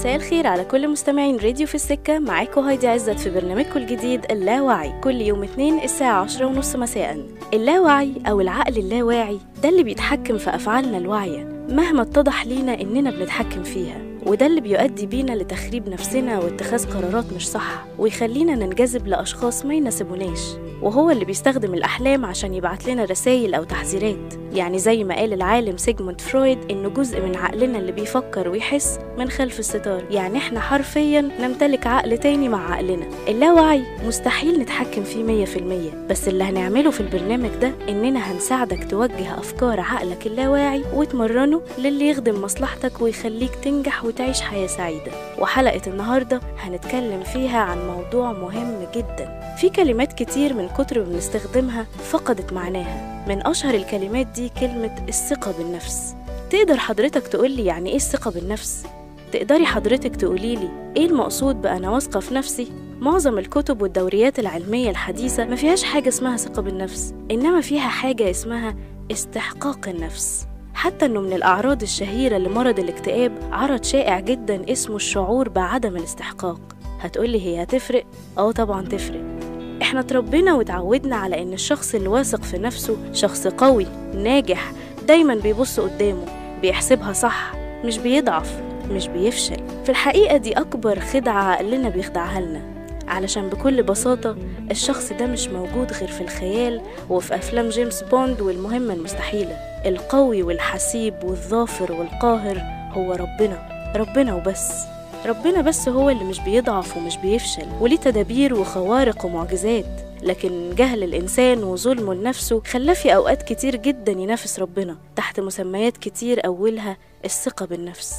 مساء الخير على كل مستمعين راديو في السكة. معاكم هايدي عزت في برنامجكم الجديد اللاوعي. كل يوم اثنين الساعة عشرة ونص مساء. اللاوعي أو العقل اللاواعي ده اللي بيتحكم في أفعالنا الواعية. مهما اتضح لينا إننا بنتحكم فيها. وده اللي بيؤدي بينا لتخريب نفسنا واتخاذ قرارات مش صح ويخلينا ننجذب لأشخاص ما يناسبوناش. وهو اللي بيستخدم الأحلام عشان يبعت لنا رسائل أو تحذيرات. يعني زي ما قال العالم سيجموند فرويد إنه جزء من عقلنا اللي بيفكر ويحس من خلف الستار. يعني إحنا حرفيا نمتلك عقل تاني مع عقلنا. اللاوعي مستحيل نتحكم فيه مية في المية. بس اللي هنعمله في البرنامج ده إننا هنساعدك توجه أفكار عقلك اللاواعي وتمرنه للي يخدم مصلحتك ويخليك تنجح وتعيش حياة سعيدة. وحلقة النهاردة هنتكلم فيها عن موضوع مهم جدا. في كلمات كتير من كتر ما بنستخدمها فقدت معناها. من أشهر الكلمات دي كلمة الثقة بالنفس. تقدر حضرتك تقولي يعني إيه الثقة بالنفس؟ تقدري حضرتك تقوليلي إيه المقصود بأنا واثقة في نفسي؟ معظم الكتب والدوريات العلمية الحديثة ما فيهاش حاجة اسمها ثقة بالنفس إنما فيها حاجة اسمها استحقاق النفس. حتى إنه من الأعراض الشهيرة لمرض الاكتئاب عرض شائع جدا اسمه الشعور بعدم الاستحقاق. هتقولي هي هتفرق؟ أه طبعا تفرق. إحنا اتربينا واتعودنا على إن الشخص اللي واثق في نفسه شخص قوي ناجح دايما بيبص قدامه بيحسبها صح مش بيضعف مش بيفشل. في الحقيقة دي أكبر خدعة عقلنا بيخدعها لنا. علشان بكل بساطة الشخص ده مش موجود غير في الخيال وفي أفلام جيمس بوند والمهمة المستحيلة. القوي والحسيب والظافر والقاهر هو ربنا ربنا وبس. ربنا بس هو اللي مش بيضعف ومش بيفشل وليه تدابير وخوارق ومعجزات. لكن جهل الإنسان وظلمه لنفسه خلاه في أوقات كتير جدا ينافس ربنا تحت مسميات كتير أولها الثقة بالنفس.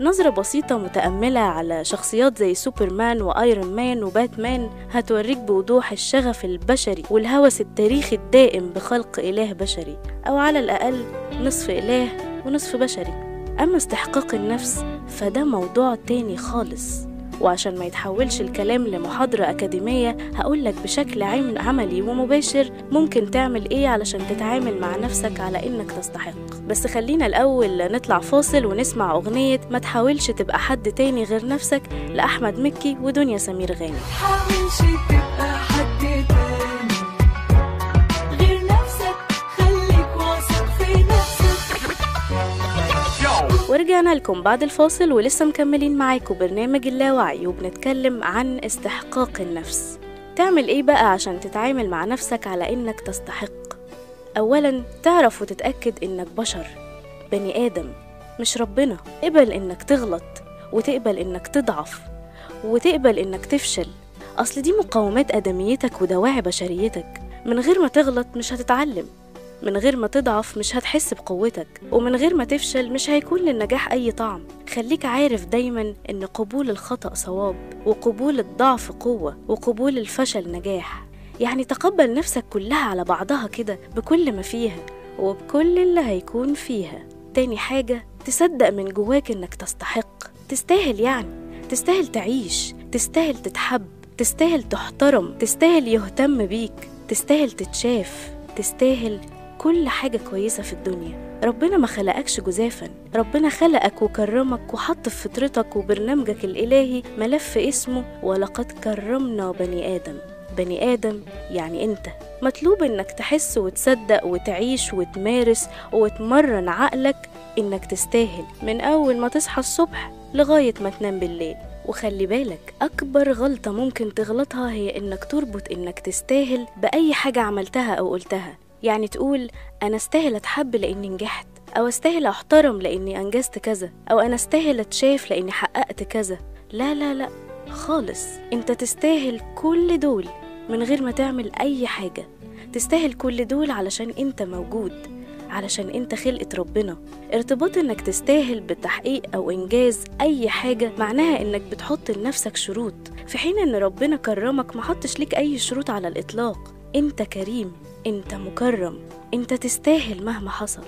نظرة بسيطة متأملة على شخصيات زي سوبرمان وآيرون مان وباتمان هتوريك بوضوح الشغف البشري والهوس التاريخي الدائم بخلق إله بشري أو على الأقل نصف إله ونصف بشري. أما استحقاق النفس فده موضوع تاني خالص. وعشان ما يتحولش الكلام لمحاضرة أكاديمية هقولك بشكل عم عملي ومباشر ممكن تعمل إيه علشان تتعامل مع نفسك على إنك تستحق. بس خلينا الأول نطلع فاصل ونسمع أغنية ما تحاولش تبقى حد تاني غير نفسك لأحمد مكي ودنيا سمير غانم. ورجعنا لكم بعد الفاصل ولسه مكملين معاكم برنامج اللاوعي وبنتكلم عن استحقاق النفس. تعمل إيه بقى عشان تتعامل مع نفسك على إنك تستحق؟ اولا تعرف وتتأكد إنك بشر بني آدم مش ربنا. اقبل إنك تغلط وتقبل إنك تضعف وتقبل إنك تفشل. أصل دي مقومات أدميتك ودواعي بشريتك. من غير ما تغلط مش هتتعلم. من غير ما تضعف مش هتحس بقوتك ومن غير ما تفشل مش هيكون للنجاح أي طعم. خليك عارف دايما إن قبول الخطأ صواب وقبول الضعف قوة وقبول الفشل نجاح. يعني تقبل نفسك كلها على بعضها كده بكل ما فيها وبكل اللي هيكون فيها. تاني حاجة تصدق من جواك إنك تستحق. تستاهل يعني. تستاهل تعيش. تستاهل تتحب. تستاهل تحترم. تستاهل يهتم بيك. تستاهل تتشاف. تستاهل كل حاجة كويسة في الدنيا. ربنا ما خلقكش جزافا. ربنا خلقك وكرمك وحط في فطرتك وبرنامجك الإلهي ملف اسمه ولقد كرمنا بني آدم بني آدم يعني أنت. مطلوب إنك تحس وتصدق وتعيش وتمارس وتمرن عقلك إنك تستاهل من أول ما تصحى الصبح لغاية ما تنام بالليل. وخلي بالك أكبر غلطة ممكن تغلطها هي إنك تربط إنك تستاهل بأي حاجة عملتها أو قلتها. يعني تقول أنا استاهل أتحب لأني نجحت أو استاهل أحترم لأني أنجزت كذا أو أنا استاهل أتشاف لأني حققت كذا. لا لا لا خالص. أنت تستاهل كل دول من غير ما تعمل أي حاجة. تستاهل كل دول علشان أنت موجود علشان أنت خلقة ربنا. ارتباط إنك تستاهل بتحقيق أو إنجاز أي حاجة معناها إنك بتحط لنفسك شروط. في حين إن ربنا كرمك محطش ليك أي شروط على الإطلاق. أنت كريم. انت مكرم. انت تستاهل مهما حصل.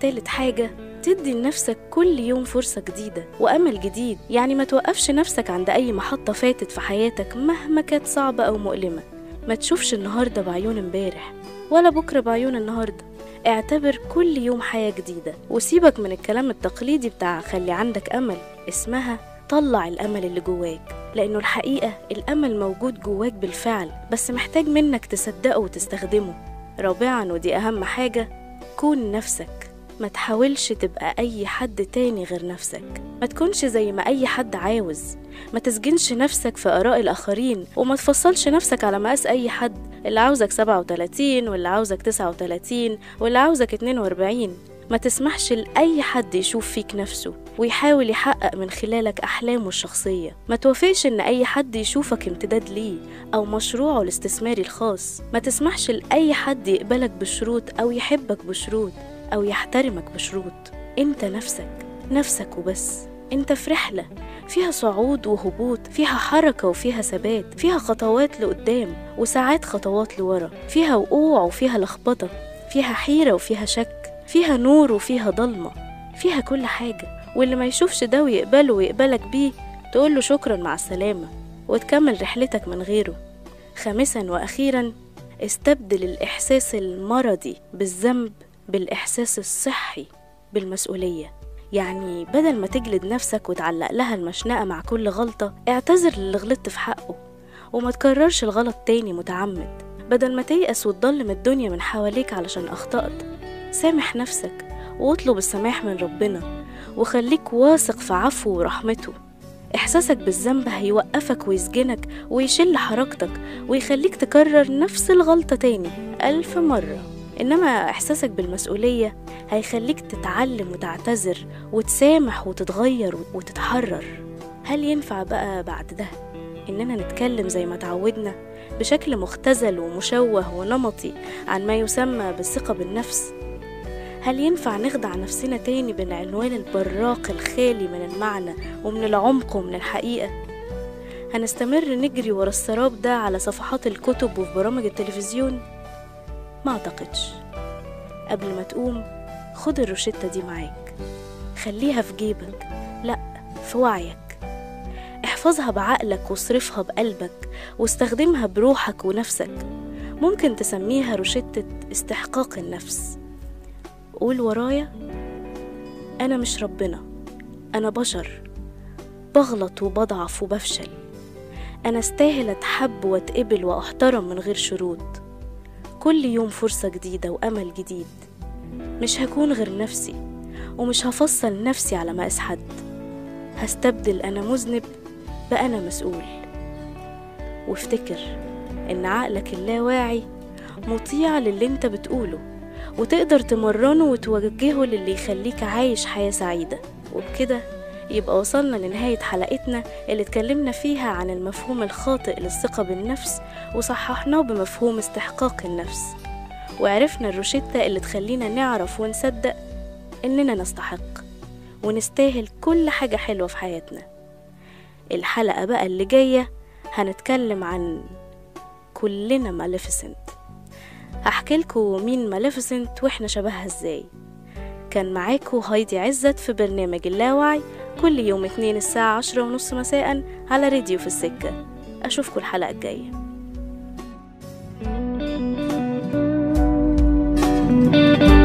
تالت حاجة تدي لنفسك كل يوم فرصة جديدة وأمل جديد. يعني ما توقفش نفسك عند أي محطة فاتت في حياتك مهما كانت صعبة أو مؤلمة. ما تشوفش النهاردة بعيون امبارح ولا بكرة بعيون النهاردة. اعتبر كل يوم حياة جديدة وسيبك من الكلام التقليدي بتاع خلي عندك أمل. اسمها طلع الأمل اللي جواك لأنه الحقيقة الأمل موجود جواك بالفعل بس محتاج منك تصدقه وتستخدمه. رابعا ودي أهم حاجة كون نفسك. ما تحاولش تبقى أي حد تاني غير نفسك. ما تكونش زي ما أي حد عاوز. ما تسجنش نفسك في آراء الآخرين وما تفصلش نفسك على مقاس أي حد. اللي عاوزك 37 واللي عاوزك 39 واللي عاوزك 42 ما تسمحش لأي حد يشوف فيك نفسه ويحاول يحقق من خلالك أحلامه الشخصية. ما توافقش إن أي حد يشوفك امتداد ليه أو مشروعه الاستثماري الخاص. ما تسمحش لأي حد يقبلك بشروط أو يحبك بشروط أو يحترمك بشروط. أنت نفسك نفسك وبس. أنت في رحلة فيها صعود وهبوط فيها حركة وفيها ثبات فيها خطوات لقدام وساعات خطوات لورا فيها وقوع وفيها لخبطة فيها حيرة وفيها شك. فيها نور وفيها ضلمة فيها كل حاجة واللي ما يشوفش ده ويقبله ويقبلك بيه تقوله شكرا مع السلامة وتكمل رحلتك من غيره. خامسا وأخيرا استبدل الإحساس المرضي بالذنب بالإحساس الصحي بالمسؤولية. يعني بدل ما تجلد نفسك وتعلق لها المشنقة مع كل غلطة اعتذر للي غلطت في حقه وما تكررش الغلط تاني متعمد. بدل ما تيأس وتضلم الدنيا من حواليك علشان أخطأت سامح نفسك واطلب السماح من ربنا وخليك واثق في عفوه ورحمته. إحساسك بالذنب هيوقفك ويسجنك ويشل حركتك ويخليك تكرر نفس الغلطة تاني ألف مرة. إنما إحساسك بالمسؤولية هيخليك تتعلم وتعتذر وتسامح وتتغير وتتحرر. هل ينفع بقى بعد ده إننا نتكلم زي ما تعودنا بشكل مختزل ومشوه ونمطي عن ما يسمى بالثقة بالنفس؟ هل ينفع نخدع نفسنا تاني بالعنوان البراق الخالي من المعنى ومن العمق ومن الحقيقة؟ هنستمر نجري ورا السراب ده على صفحات الكتب وفي برامج التلفزيون؟ ما أعتقدش. قبل ما تقوم خد الروشتة دي معاك. خليها في جيبك. لأ في وعيك. احفظها بعقلك واصرفها بقلبك واستخدمها بروحك ونفسك. ممكن تسميها روشتة استحقاق النفس. قول ورايا أنا مش ربنا أنا بشر بغلط وبضعف وبفشل. أنا استاهل أتحب وأتقبل وأحترم من غير شروط. كل يوم فرصة جديدة وأمل جديد. مش هكون غير نفسي ومش هفصل نفسي على مقاس حد هستبدل أنا مذنب بأنا مسؤول. وافتكر إن عقلك اللاواعي مطيع للي أنت بتقوله. وتقدر تمرنه وتوجهه للي يخليك عايش حياة سعيدة. وبكده يبقى وصلنا لنهاية حلقتنا اللي اتكلمنا فيها عن المفهوم الخاطئ للثقة بالنفس وصححناه بمفهوم استحقاق النفس. وعرفنا الروشتة اللي تخلينا نعرف ونصدق إننا نستحق ونستاهل كل حاجة حلوة في حياتنا. الحلقة بقى اللي جاية هنتكلم عن كلنا ماليفيسنت. هحكي لكم مين ماليفيسنت وإحنا شبهها إزاي. كان معاكم هايدي عزت في برنامج اللاوعي كل يوم اتنين الساعة عشرة ونص مساء على راديو في السكة. أشوفكم الحلقة الجاية. thank you